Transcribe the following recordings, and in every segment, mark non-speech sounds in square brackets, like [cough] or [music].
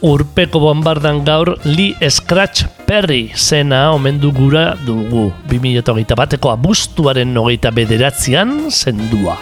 Urpeko bombardan gaur Lee Scratch Perry zena omendu gura dugu. 2008 bateko abuztuaren nogeita bederatzean zendua.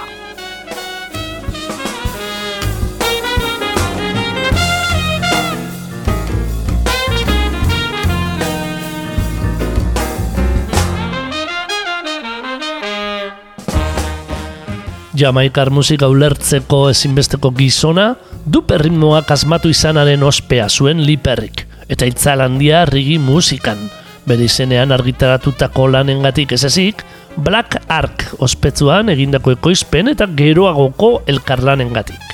Jamaikar musika ulertzeko ezinbesteko gizona, du perritmoak asmatu izanaren ospea zuen liperrik, eta itzal handia rigi musikan. Bere izenean argitaratutako lanengatik ez ezik, Black Ark ospetsuan egindako ekoizpen eta geroagoko elkarlanengatik.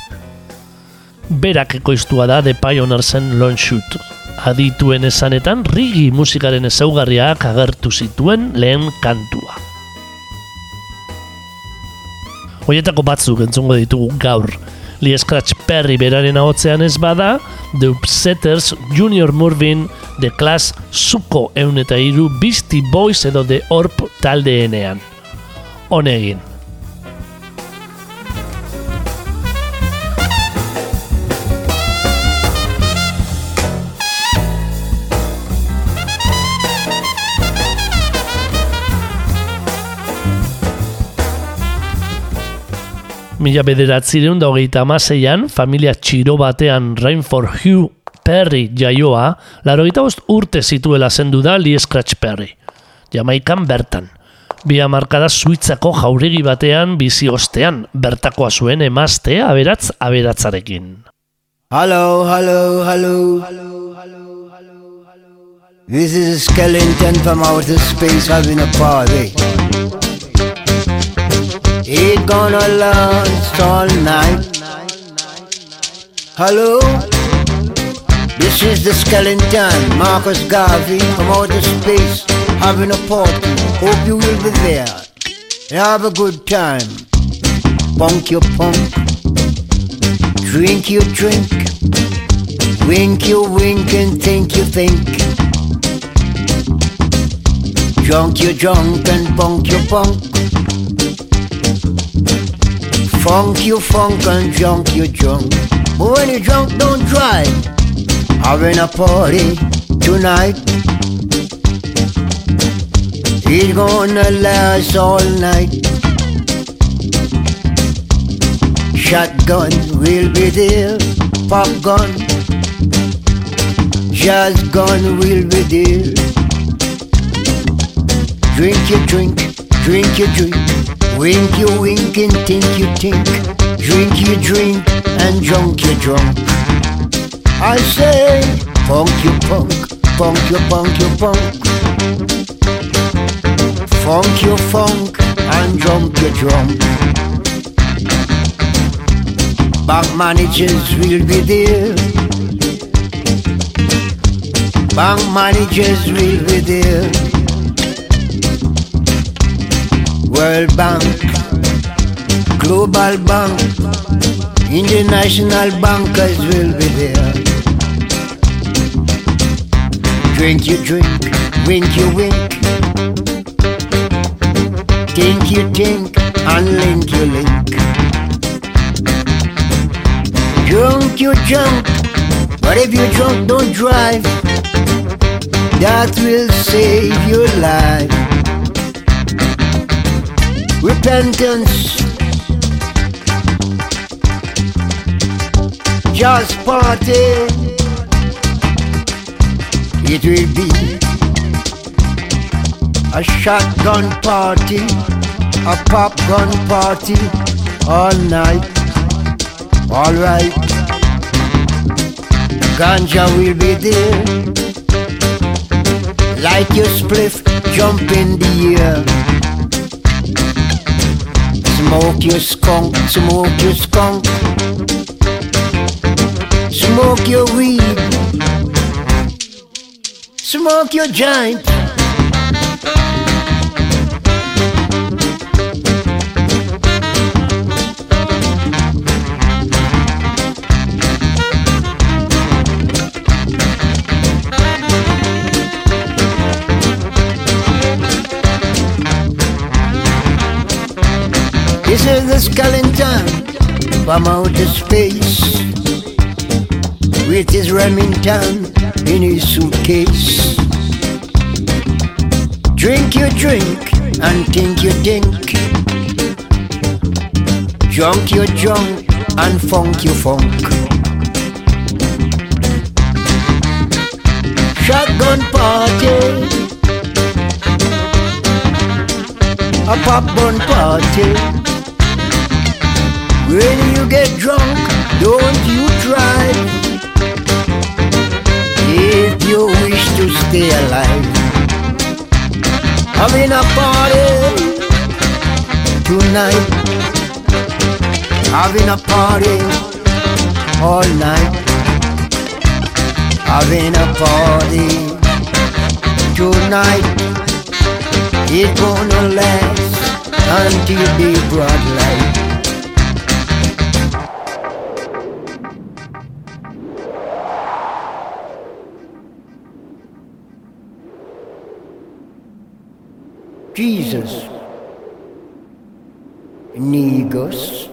Berak ekoiztua da The Pioneersen Long Shoot. Adituen esanetan rigi musikaren ezaugarriak agertu zituen lehen kantua. Hoietako batzuk entzungo ditugu gaur. Lee Scratch Perry beraren ahotzean ez bada, The Upsetters, Junior Murvin, The Class, Zuko eun eta iru, Beastie Boys edo The Orp taldeenean. Honegin. Mila bederatzireun da hogeita amaseian, familia txiro batean Rainford Hugh Perry jaioa, larogeita bost urte zituela zendu da Lee Scratch Perry. Jamaikan bertan. Bi amarkada suitzako jauregi batean bizi ostean, bertakoa zuen emazte aberatz aberatzarekin. Hello, hello, hello. This is a skeleton from outer space having a party. It gonna last all night. Hello? This is the skeleton, Marcus Garvey from outer space having a party. Hope you will be there. Have a good time. Punk your punk. Drink your drink. Wink your wink and think you think. Drunk your drunk and punk your punk. Funk you funk and drunk, you drunk. But when you drunk, don't drive. Having a party tonight. It's gonna last all night. Shotgun will be there. Pop gun. Jazz gun will be there. Drink your drink, drink your drink. Wink you wink and think you think. Drink you drink and drunk you drunk. I say, funk you punk, funk you punk you punk. Funk you funk and drunk you drunk. Bank managers will be there. Bank managers will be there. World Bank, Global Bank, International bankers will be there. Drink you drink, wink you wink. Think you think, and link you link. Drunk you drunk, but if you drunk don't drive. That will save your life repentance. Just party. It will be a shotgun party, a popgun party all night. All right. Ganja will be there. Like your spliff, jump in the air. Smoke your skunk, smoke your skunk. Smoke your weed. Smoke your joint. This is the skeleton from outer space with his Remington in his suitcase. Drink your drink and think your think. Junk your junk and funk your funk. Shotgun party. A popcorn party. When you get drunk, don't you drive. If you wish to stay alive, having a party tonight, having a party all night, having a party tonight. It's gonna last until the broad light. Jesus. Nigos.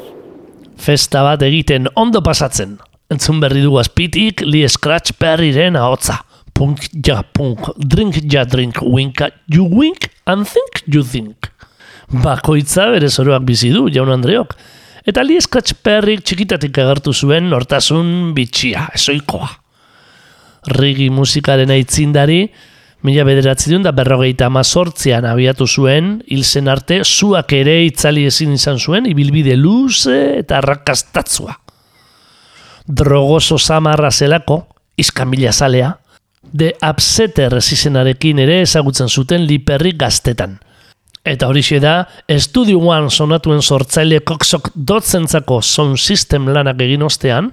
Festa bat egiten ondo pasatzen. Entzun berri dugu azpitik, Lee Scratch Perryren ahotza. Punk ja punk, drink ja drink, wink you wink, and think you think. Bakoitza bere zoroak bizi du, jaun Andreok. Eta Lee Scratch Perryk txikitatik agertu zuen nortasun bitxia, esoikoa. Rigi musikaren aitzindari, Mila bederatzi da berrogeita amazortzian abiatu zuen, hil zen arte, zuak ere itzali ezin izan zuen, ibilbide luze eta rakastatzua. Drogoso samarra zelako, izkamila zalea, de upsetter zizenarekin ere ezagutzen zuten liperri gaztetan. Eta horixe da, Studio One sonatuen sortzaile koksok dotzentzako sound system lanak egin ostean,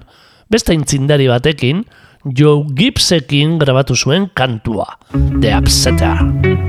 besta intzindari batekin, Joe Gibbsekin grabatu zuen kantua, The Upsetter.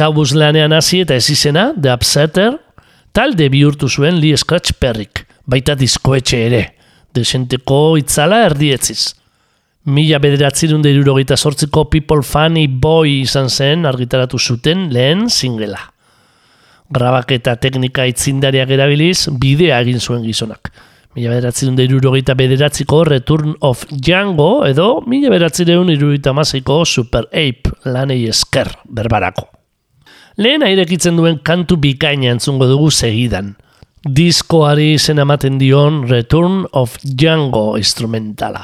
Kabuz lanean hasi eta ez izena, The Upsetter, talde bihurtu zuen Lee Scratch Perrik, baita diskoetxe ere, desenteko itzala erdietziz. Mila bederatzerun irurogeita sortziko People Funny Boy izan zen argitaratu zuten lehen singela. Grabaketa teknika itzindariak erabiliz, bidea egin zuen gizonak. Mila bederatzerun irurogeita bederatziko Return of Django edo mila bederatzerun irurogeita maseiko Super Ape lanei esker berbarako. Lehen airekitzen duen kantu bikaina entzungo dugu segidan. Diskoari izen ematen dion Return of Django instrumentala.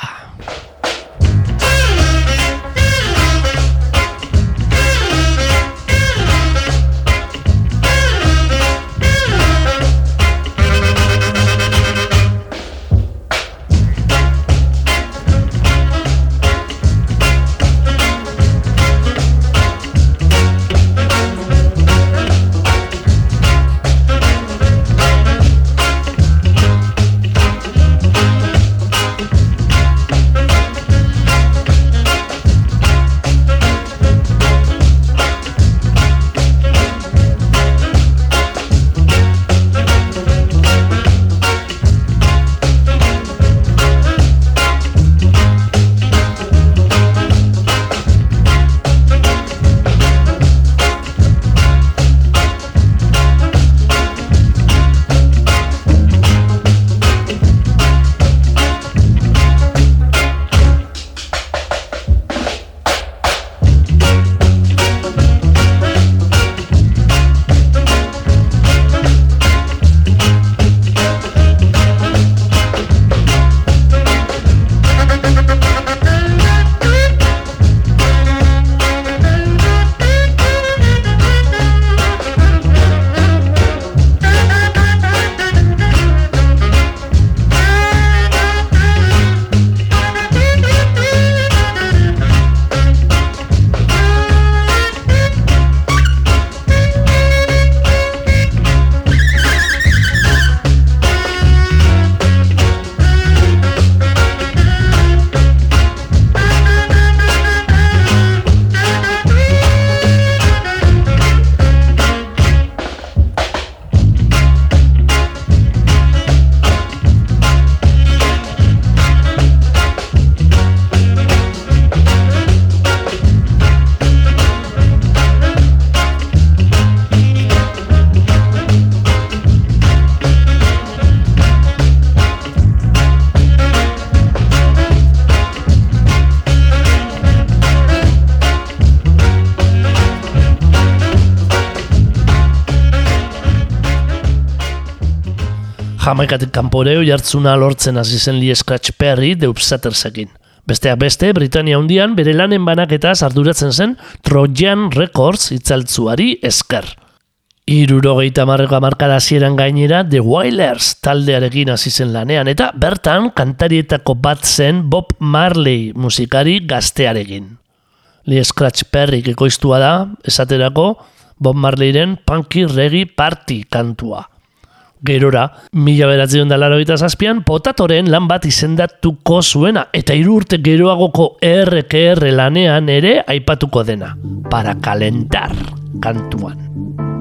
Jamaikatik kanporeo jartzuna lortzen hasi zen Lee Scratch Perry The Upsettersekin. Besteak beste, Britania hundian bere lanen banaketaz arduratzen zen Trojan Records itzaltzuari esker. Irurogeita marreko amarkada hasieran gainera The Wailers taldearekin hasi zen lanean eta bertan kantarietako bat zen Bob Marley musikari gaztearekin. Lee Scratch Perry ekoiztua da, esaterako Bob Marleyren Punky Reggae Party kantua. Gerora, mila beratzen da laro zazpian, potatoren lan bat izendatuko zuena, eta hiru urte geroagoko RKR lanean ere aipatuko dena. Para kalentar kantuan.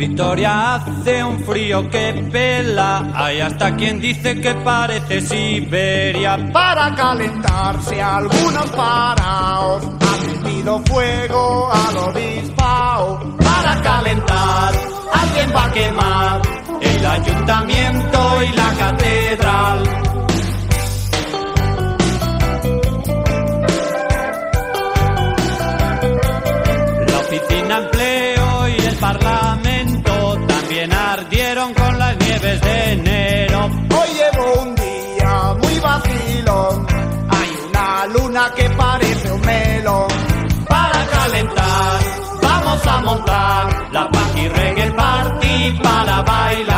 En Vitoria hace un frío que pela, hay hasta quien dice que parece Siberia. Para calentarse algunos paraos han metido fuego al obispao. Para calentar, alguien va a quemar el ayuntamiento y la catedral. La oficina Hoy llevo un día muy vacilón. Hay una luna que parece un melón. Para calentar, vamos a montar la Paqui Reggae Party para bailar.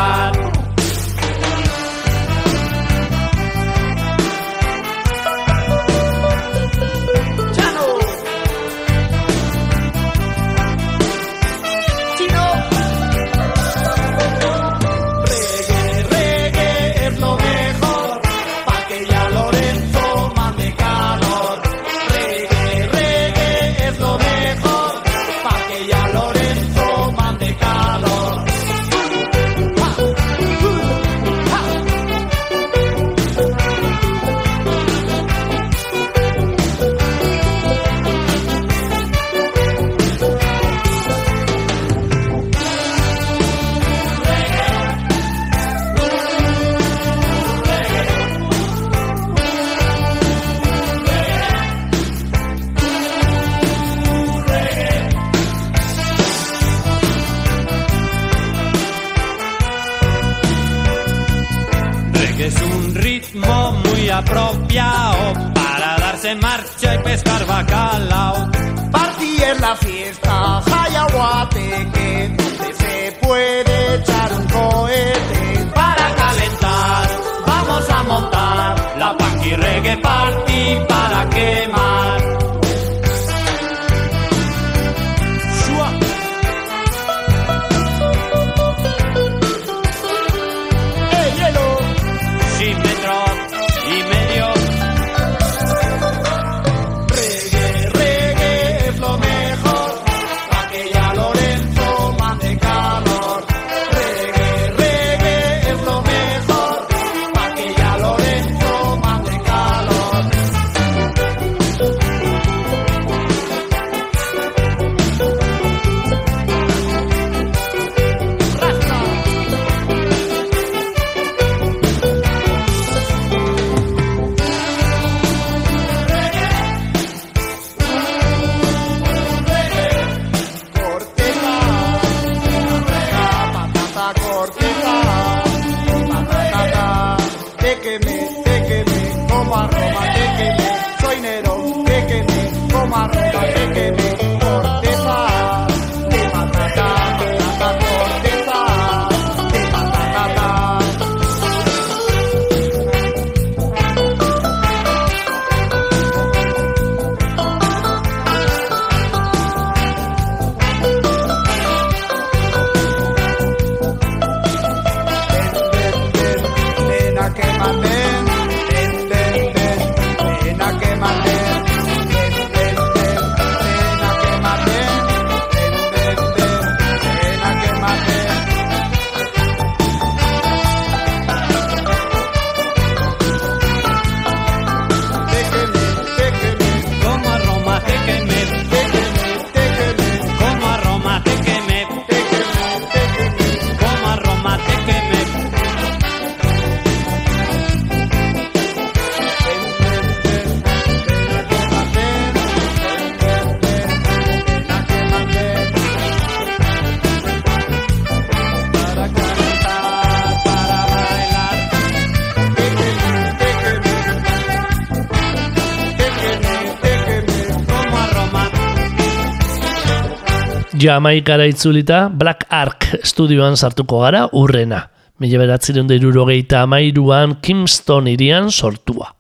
Jamaikara itzulita Black Ark estudioan sartuko gara urrena. Mila da irurogeita amairuan Kingston irian sortua.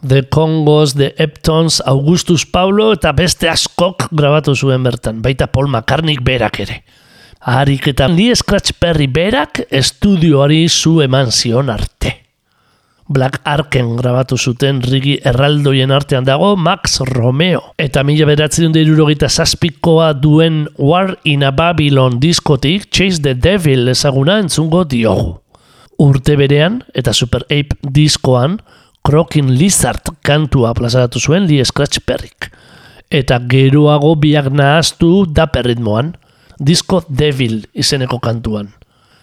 The Congos, The Eptons, Augustus Paulo eta beste askok grabatu zuen bertan, baita Paul McCartney berak ere. Harik eta Lee Scratch Perry berak estudioari zu eman zion arte. Black Arken grabatu zuten rigi erraldoien artean dago Max Romeo. Eta mila beratzen irurogeita zazpikoa duen War in a Babylon diskotik Chase the Devil ezaguna entzungo diogu. Urte berean eta Super Ape diskoan Crokin Lizard kantua plazaratu zuen Lee Scratch Perrik. Eta geroago biak nahaztu da perritmoan, Disco Devil izeneko kantuan.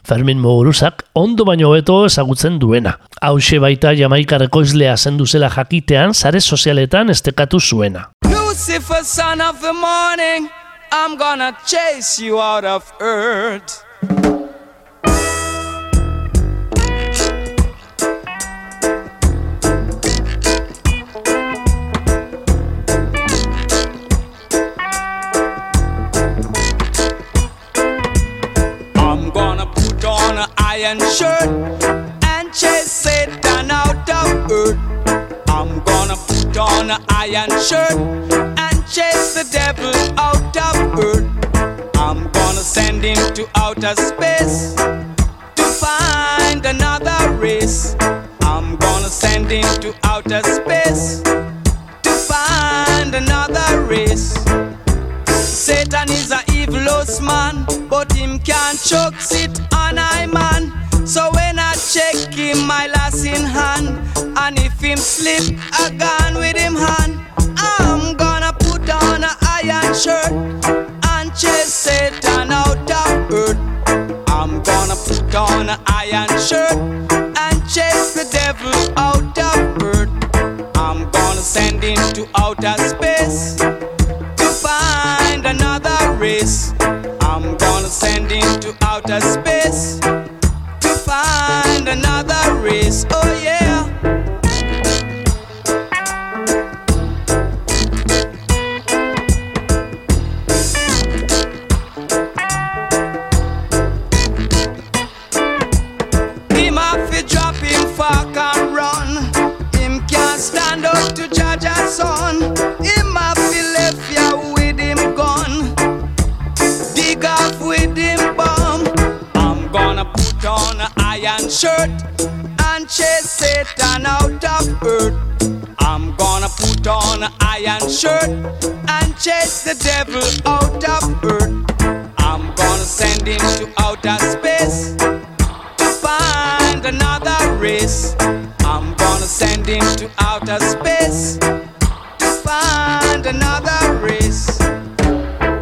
Fermin Moguruzak ondo baino hobeto ezagutzen duena. Hauxe baita Jamaikar ekoizlea zendu zela jakitean sare sozialetan estekatu zuena. Lucifer, son of the morning, I'm gonna chase you out of earth. Iron shirt and chase Satan out of earth. I'm gonna put on an iron shirt and chase the devil out of earth. I'm gonna send him to outer space to find another race. I'm gonna send him to outer space to find another race. Satan is a evilous man, but him can't choke him, my last in hand, and if him slip, I gone with him hand. I'm gonna put on a iron shirt and chase Satan out of earth. I'm gonna put on a iron shirt and chase the devil out of earth. I'm gonna send him to outer space to find another race. I'm gonna send him to outer space race. Oh yeah. Him have to drop him fuck and run. Him can't stand up to judge a son. Him have to left ya with him gun. Dig off with him bomb. I'm gonna put on an iron shirt Satan out of earth. I'm gonna put on an iron shirt and chase the devil out of earth. I'm gonna send him to outer space to find another race. I'm gonna send him to outer space to find another race.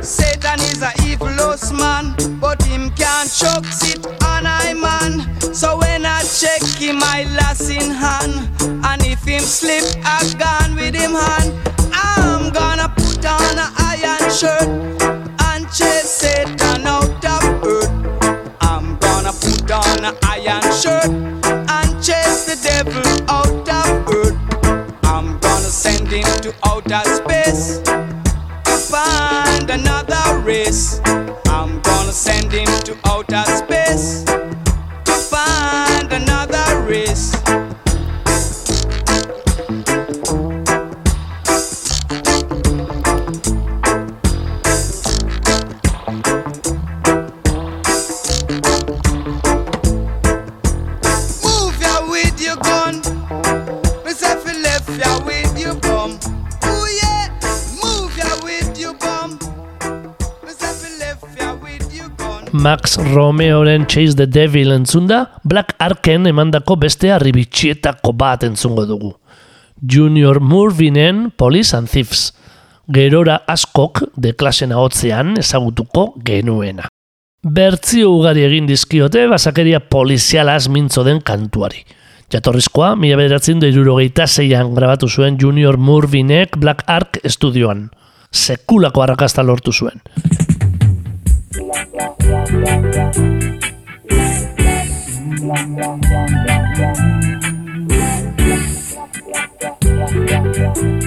Satan is a evilous man, but him can't choke sit him, I lass in hand, and if him slip, I gone with him hand. I'm gonna put on an iron shirt and chase Satan out of earth. I'm gonna put on an iron shirt Max Romeoren Chase the Devil entzunda, Black Arken emandako beste arribitxietako bat entzungo dugu. Junior Murvinen Police and Thieves. Gerora askok de klasen ahotzean ezagutuko genuena. Bertzio ugari egin dizkiote basakeria polizialaz mintzo den kantuari. Jatorrizkoa, mila bederatzen da zeian grabatu zuen Junior Murvinek Black Ark estudioan. Sekulako arrakasta lortu zuen. Police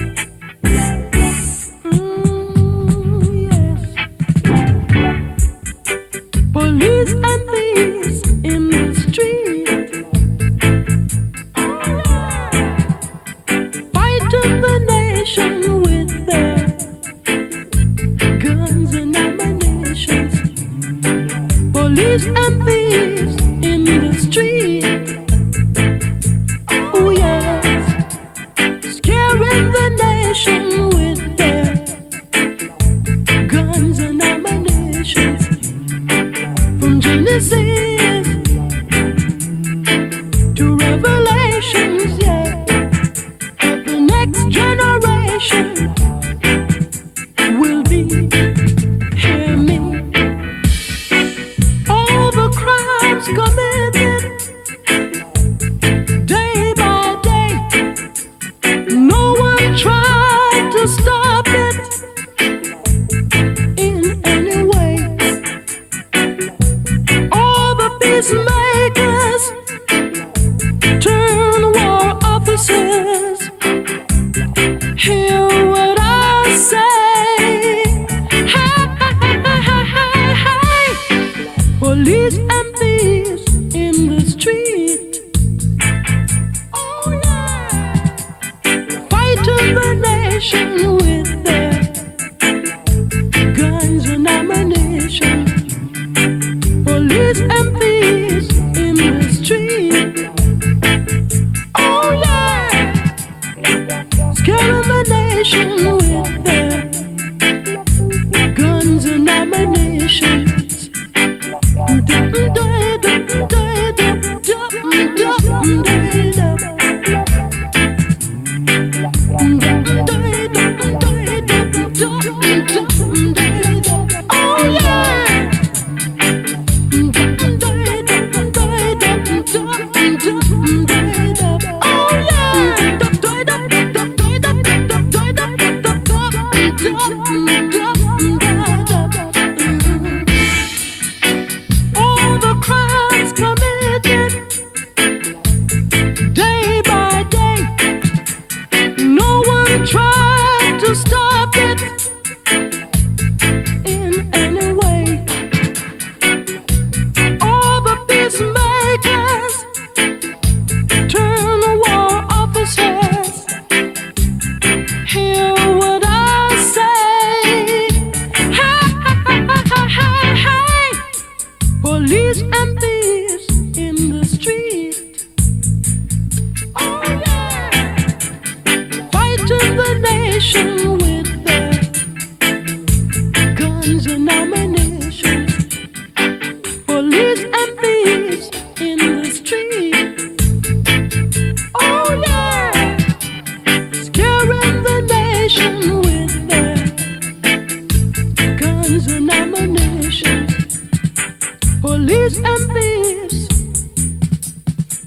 之路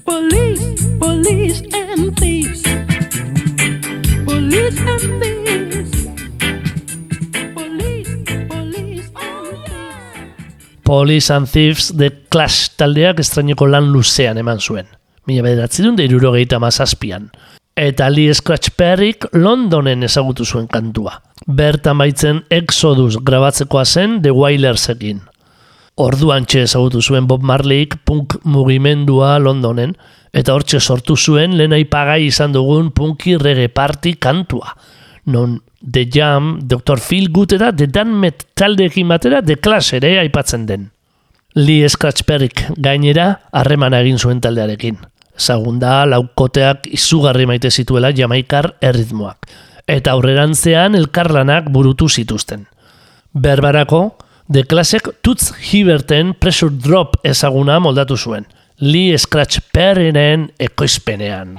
Police, police and thieves. Police and thieves. Police, police and thieves. Police and Thieves The Clash taldeak estraineko lan luzean eman zuen. Mila bederatzerun da irurogeita mazazpian. Eta Lee Scratch Perryk Londonen ezagutu zuen kantua. Bertan baitzen Exodus grabatzekoa zen The Wailersekin. Orduan txe ezagutu zuen Bob Marleyk punk mugimendua Londonen, eta hortxe sortu zuen lehen aipagai izan dugun punki reggae party kantua. Non The Jam, Dr. Phil Good eta The Danmet taldeekin batera The Clash ere aipatzen den. Lee Scratch Perryk gainera harremana egin zuen taldearekin. Ezagun da laukoteak izugarri maite zituela jamaikar erritmoak. Eta aurrerantzean elkarlanak burutu zituzten. Berbarako, The Classek Tutz Hiberten Pressure Drop ezaguna moldatu zuen. Lee Scratch Perryren ekoizpenean.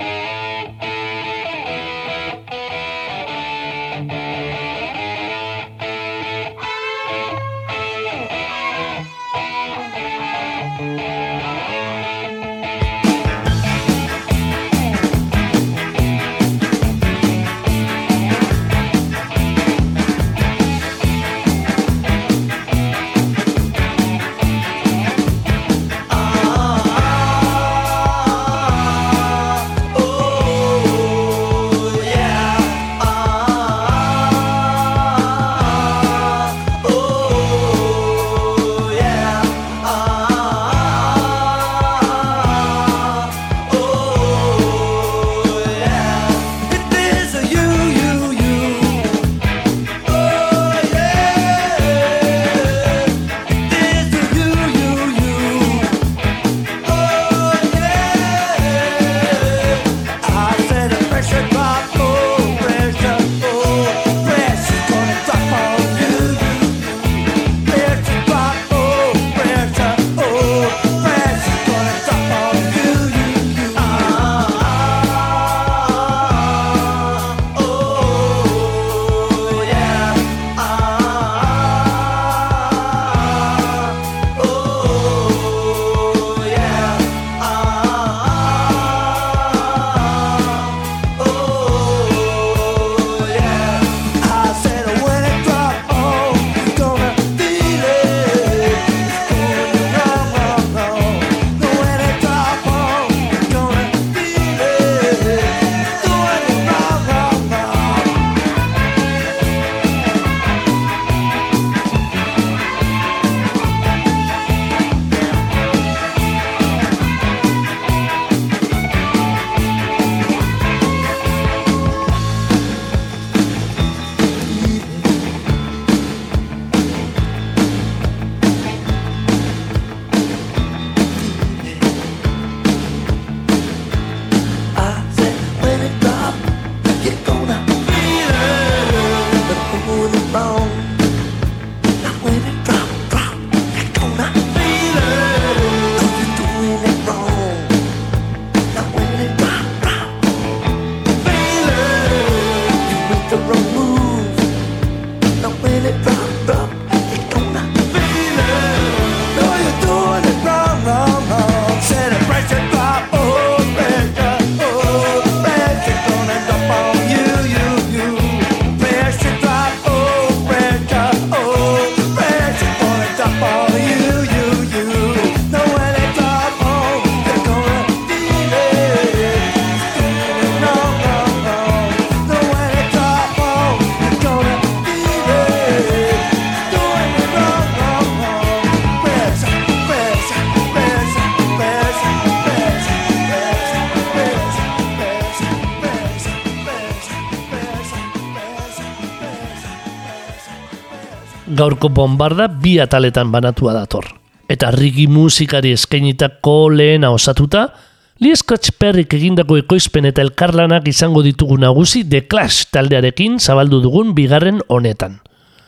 Gaurko bombarda bi ataletan banatua dator. Eta rigi musikari eskainitako lehena osatuta, Lee Scratch Perryk egindako ekoizpen eta elkarlanak izango ditugu nagusi The Clash taldearekin zabaldu dugun bigarren honetan.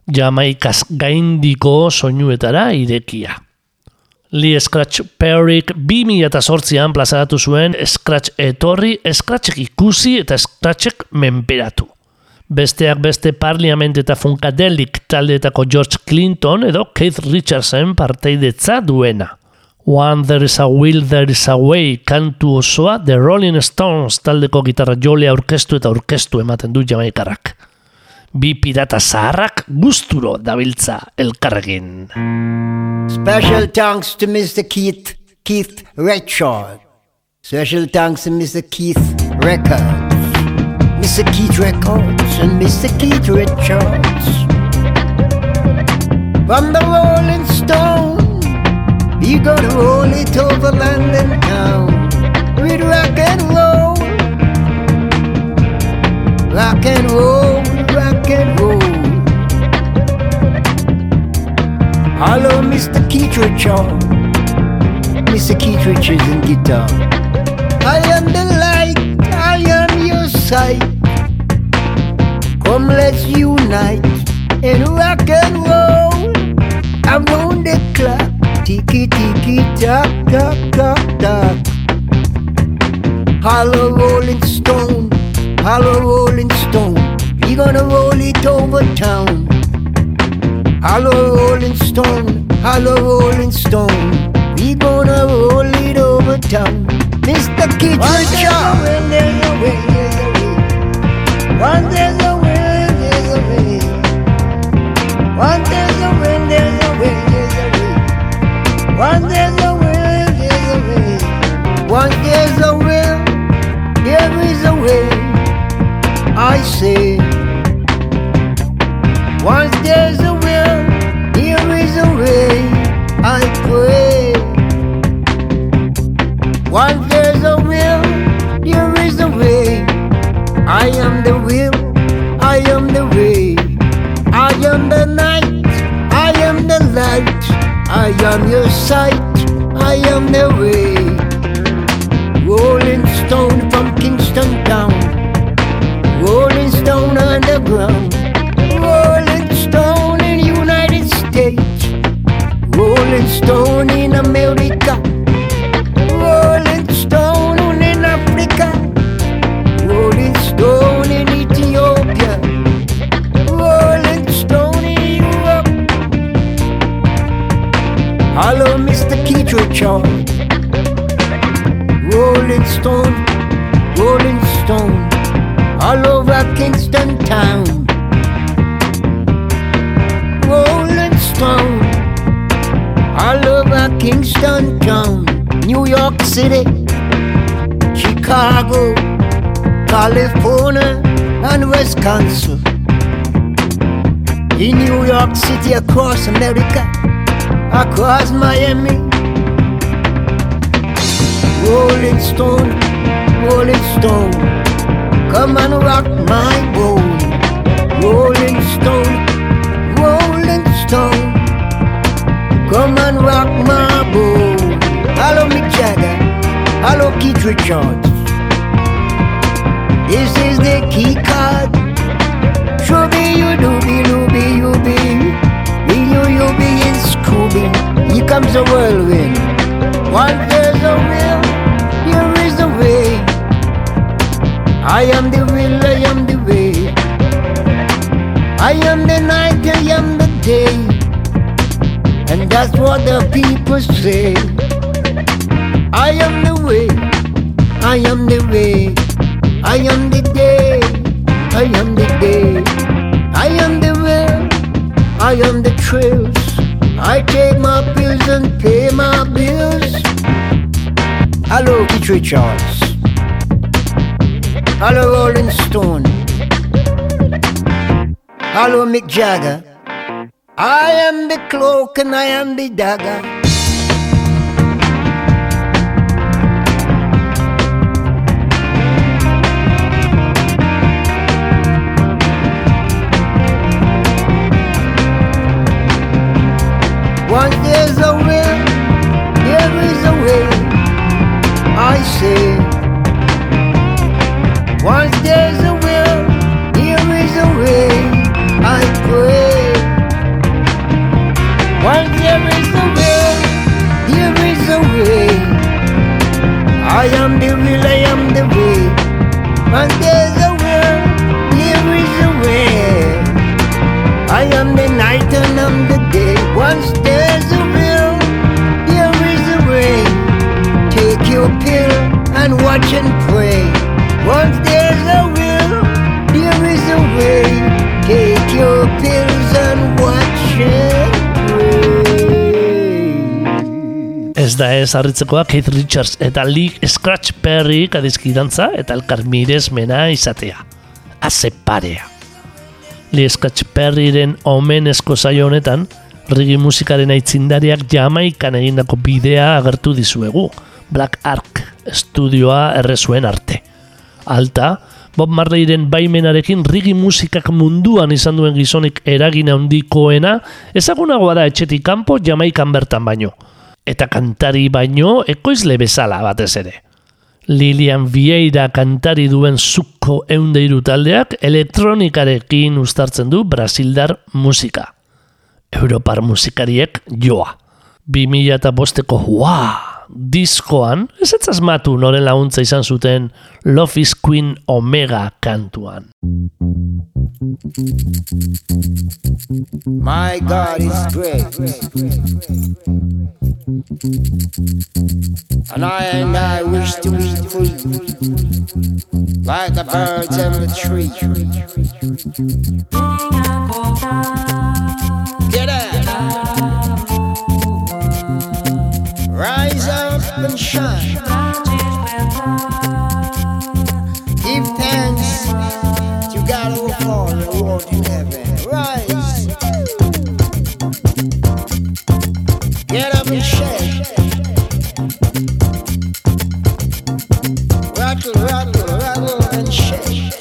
Jamaikaz gaindiko soinuetara irekia. Lee Scratch Perryk 2008an plazaratu zuen Scratch etorri, Scratchek ikusi eta Scratchek menperatu. Besteak beste Parliament eta Funkadelic taldeetako George Clinton edo Keith Richardson parteidetza duena. One There is a Will, There is a Way kantu osoa The Rolling Stones taldeko gitarra jole aurkeztu eta aurkeztu ematen du jamaikarrak. Bi pirata zaharrak gusturo dabiltza elkarrekin. Special thanks to Mr. Keith Keith Richard. Special thanks to Mr. Keith Records. Mr. Keith Records and Mr. Keith Richards. From the Rolling Stone, you gonna roll it over London town with rock and roll. Rock and roll, rock and roll. Hello, Mr. Keith Richard. Mr. Keith Richards in guitar. I am the light, I am your sight. Come, let's unite and rock and roll around the clock. Tiki tiki tock tock tock tock. Hollow Rolling Stone, hollow Rolling Stone. We gonna roll it over town. Hollow Rolling Stone, hollow Rolling Stone. We gonna roll it over town. Mr. Richard. One will, One there's a there's a way, there's a way. One there's a there's a way. One there's a will, there is a way. I say. Once there's a will, there is a way. I pray. Once there's a will, there is a way. I am light. I am your sight, I am the way. Rolling stone from Kingston town. Rolling stone underground. Rolling stone in United States. Rolling stone in America. Rolling stone, rolling stone. All over Kingston town. Rolling stone. All over Kingston town. New York City. Chicago. California and Wisconsin. In New York City, across America, across Miami. Rolling Stone, Rolling Stone, come and rock my boat. Rolling Stone, Rolling Stone, come and rock my boat. Hello, Mick Jagger. Hello, Keith Richards. This is the key card. Shooby, you dooby, dooby, you be. In you, you be in Scooby. Here comes a whirlwind. Once there's a will, I am the will, I am the way. I am the night, I am the day. And that's what the people say. I am the way, I am the way. I am the day, I am the day, I am the will, I am the thrills. I take my pills and pay my bills. Hello, Keith Richards. Hello, Rolling Stone. Hello, Mick Jagger. I am the cloak and I am the dagger. Once there's a will, there is a way. I say. Will, I am the way. And there's a will, there is a way. I am the night and I'm the day. Once there's a will, there is a way. Take your pill and watch and pray. Da ez harritzekoa Keith Richards eta Lee Scratch Perry kadizkidantza eta elkar miresmena izatea. Aze parea. Lee Scratch Perryren omenezko saio honetan, rigi musikaren aitzindariak jamaikan egindako bidea agertu dizuegu. Black Ark estudioa errezuen arte. Alta, Bob Marleyren baimenarekin rigi musikak munduan izan duen gizonik eragin handikoena, ezagunagoa da etxetik kanpo jamaikan bertan baino. Eta kantari baino ekoizle bezala batez ere. Lilian Vieira kantari duen zuko eundeiru taldeak elektronikarekin ustartzen du Brasildar musika. Europar musikariek joa. 2000 eta bosteko hua diskoan, ez ez asmatu noren laguntza izan zuten Love is Queen Omega kantuan. My God is great. And I and I wish to be free. Like the birds in the tree. Get up. Rise up and shine. Rise. Get up and shake. Rattle, rattle, rattle and shake.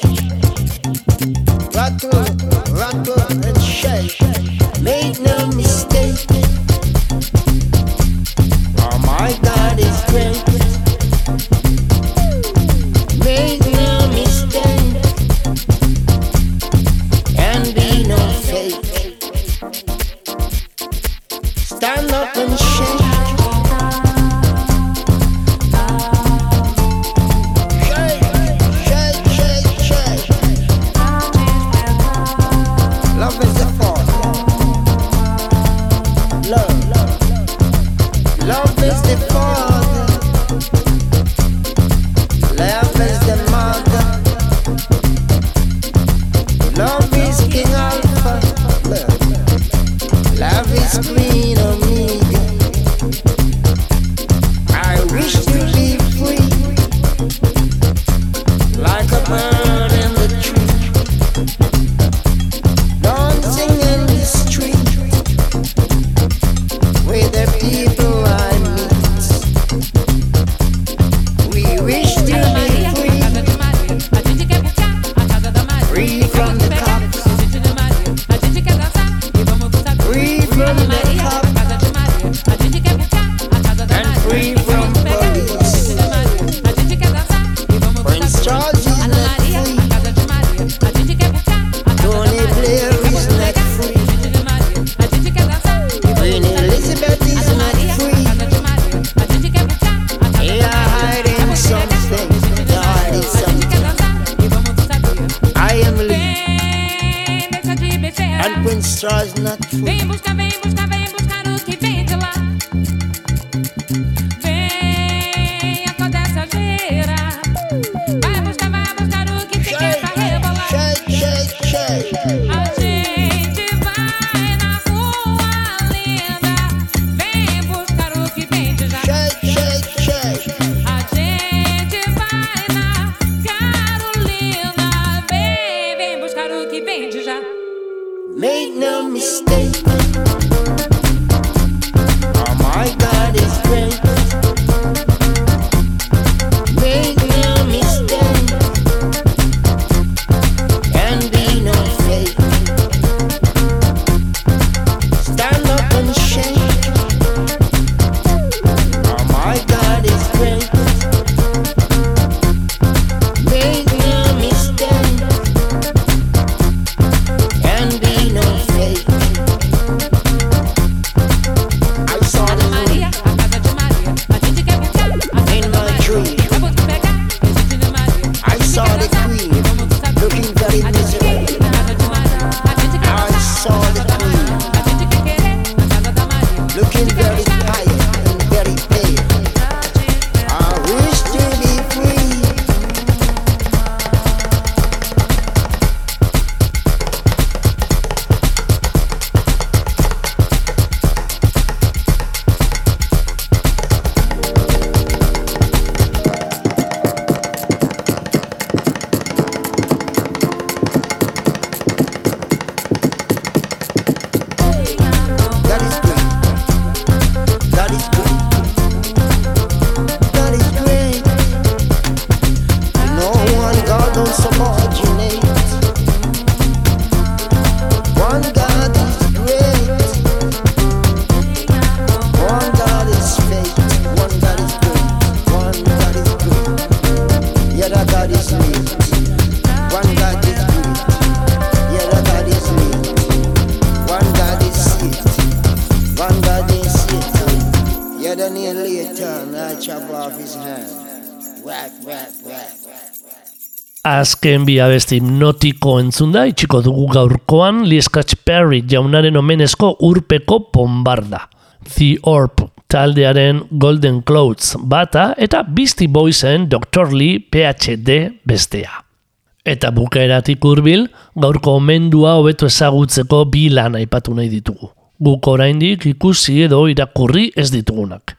Rattle, rattle and shake. Make no mistake. Up and shake. some Azken bi abesti hipnotiko entzunda itxiko dugu gaurkoan Lee Scratch Perry jaunaren omenezko urpeko bombarda. The Orb taldearen Golden Clouds bata eta Beastie Boysen Dr. Lee PhD bestea. Eta bukaeratik hurbil, gaurko omendua hobeto ezagutzeko bi lan aipatu nahi ditugu. Guk oraindik ikusi edo irakurri ez ditugunak.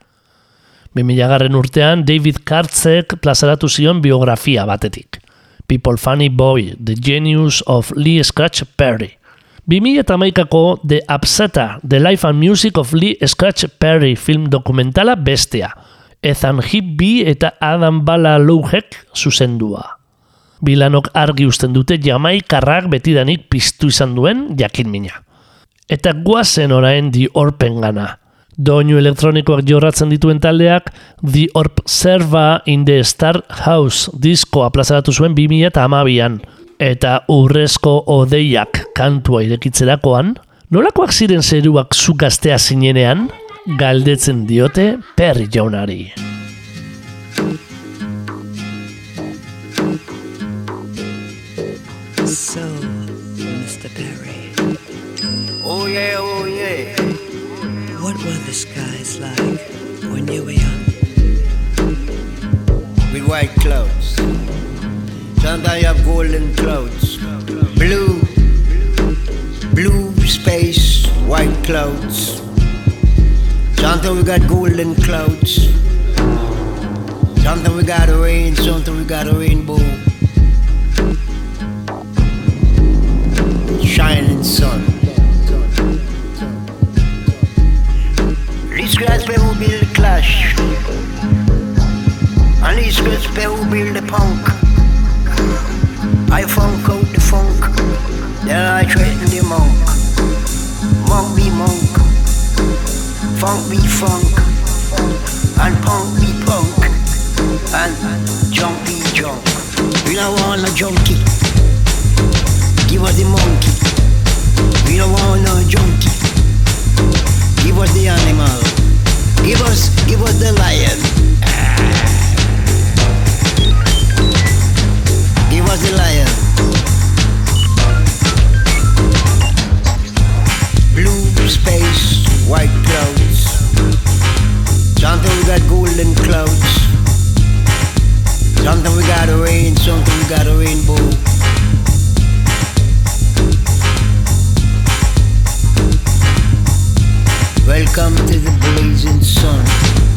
2000 garren urtean David Kartzek plazaratu zion biografia batetik. People Funny Boy, The Genius of Lee Scratch Perry. 2008ko The Upsetter, The Life and Music of Lee Scratch Perry film dokumentala bestea. Ethan Hibby eta Adam Bala Louhek zuzendua. Bilanok argi usten dute jamaikarrak betidanik piztu izan duen jakin mina. Eta guazen orain di orpen gana. Doinu elektronikoak jorratzen dituen taldeak The Orb Serva in the Star House diskoa plazaratu zuen 2008an. Eta urrezko odeiak kantua irekitzerakoan, nolakoak ziren zeruak zukaztea zinenean, galdetzen diote perri jaunari. Were the skies like when you were young? With white clouds. Sometimes you have golden clouds. Blue. Blue space, white clouds. Sometimes we got golden clouds. Sometimes we got rain, sometimes we got a rainbow. Shining sun. Guys pay who build the clash. And these guys pay who build the punk. I funk out the funk. Then I threaten the monk. Monk be monk. Funk be funk. And punk be punk. And junk be junk. We don't want a junkie. Give us the monkey. We don't want no junkie. Give us the animal. Give us, the lion. Give us the lion. Blue space, white clouds. Something we got golden clouds. We got rain, something we got a rainbow. Welcome to the blazing sun.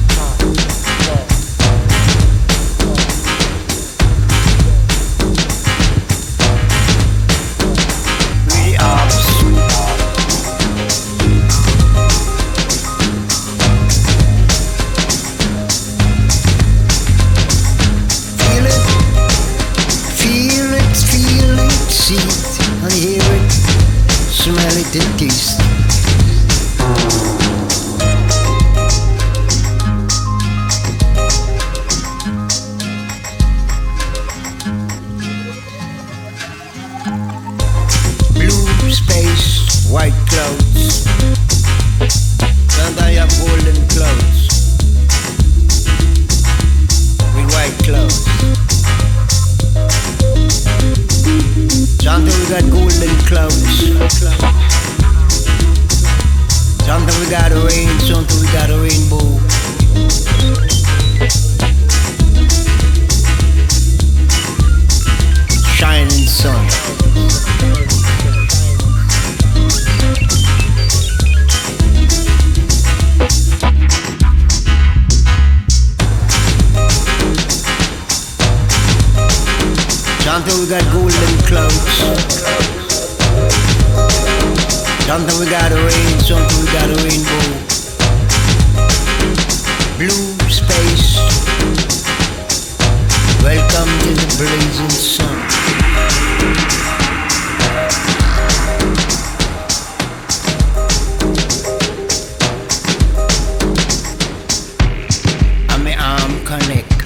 Arm connect.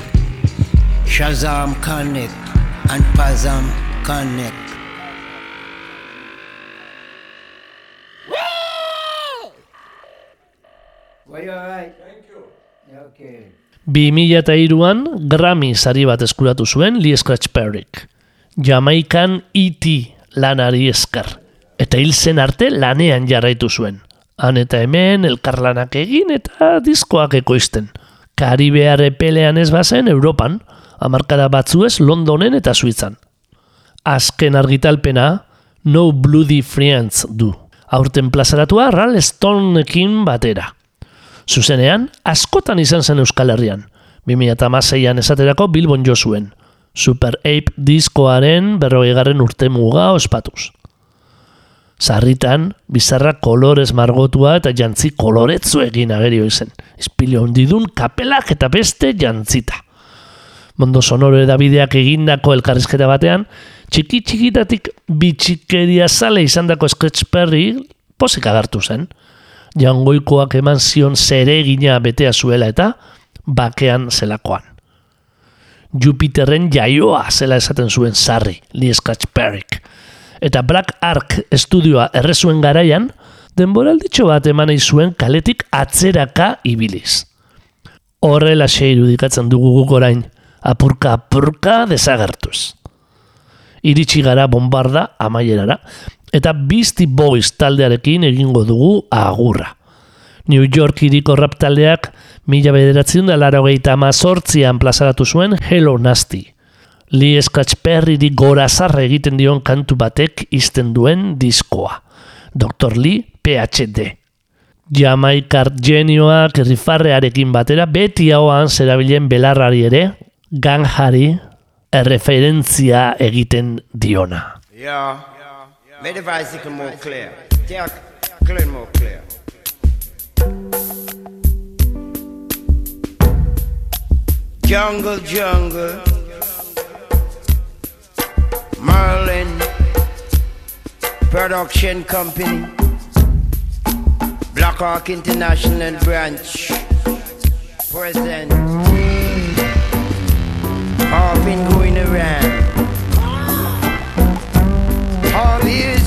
Shazam connect. And Pazam connect. Were you alright? Okay. 2002an Grammy sari bat eskuratu zuen Lee Scratch Perryk. Jamaikan E.T. lanari esker. Eta hil zen arte lanean jarraitu zuen. Han eta hemen elkarlanak egin eta diskoak ekoizten. Karibear epelean ez bazen Europan, hamarkada batzuez Londonen eta Suitzan. Azken argitalpena No Bloody Friends du. Aurten plazaratua Ralph Stoneekin batera. Zuzenean, askotan izan zen Euskal Herrian. 2006an esaterako Bilbon jo zuen. Super Ape diskoaren berrogeigarren urte muga ospatuz. Sarritan, bizarra kolorez margotua eta jantzi koloretzu egin agerio izen. Izpilo hondidun kapelak eta beste jantzita. Mondo sonoro edabideak egindako elkarrizketa batean, txiki txikitatik bitxikeria zale izandako Scratch Perry posik agartu zen. Jangoikoak eman zion zeregina betea zuela eta bakean zelakoan. Jupiterren jaioa zela esaten zuen sarri, Lee Scratch Perryk. Eta Black Ark estudioa errezuen garaian, denboralditxo bat eman zuen kaletik atzeraka ibiliz. Horrela irudikatzen dugu guk orain, apurka apurka desagertuz. Iritsi gara bombarda amaierara, eta Beastie Boys taldearekin egingo dugu agurra. New York iriko rap taldeak mila bederatzen da laro amazortzian plazaratu zuen Hello Nasty. Lee Scratch Perryri gorazarra egiten dion kantu batek izten duen diskoa. Dr. Lee PhD. Jamaikar genioak rifarrearekin batera beti hauan zerabilen belarrari ere, ganjari erreferentzia egiten diona. Jungle, jungle. Merlin Production Company. Black Hawk International Branch. Present. I've been going around. Have you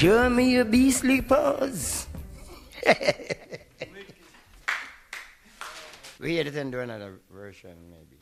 Show me your beastly paws. [laughs] we had to do another version, maybe.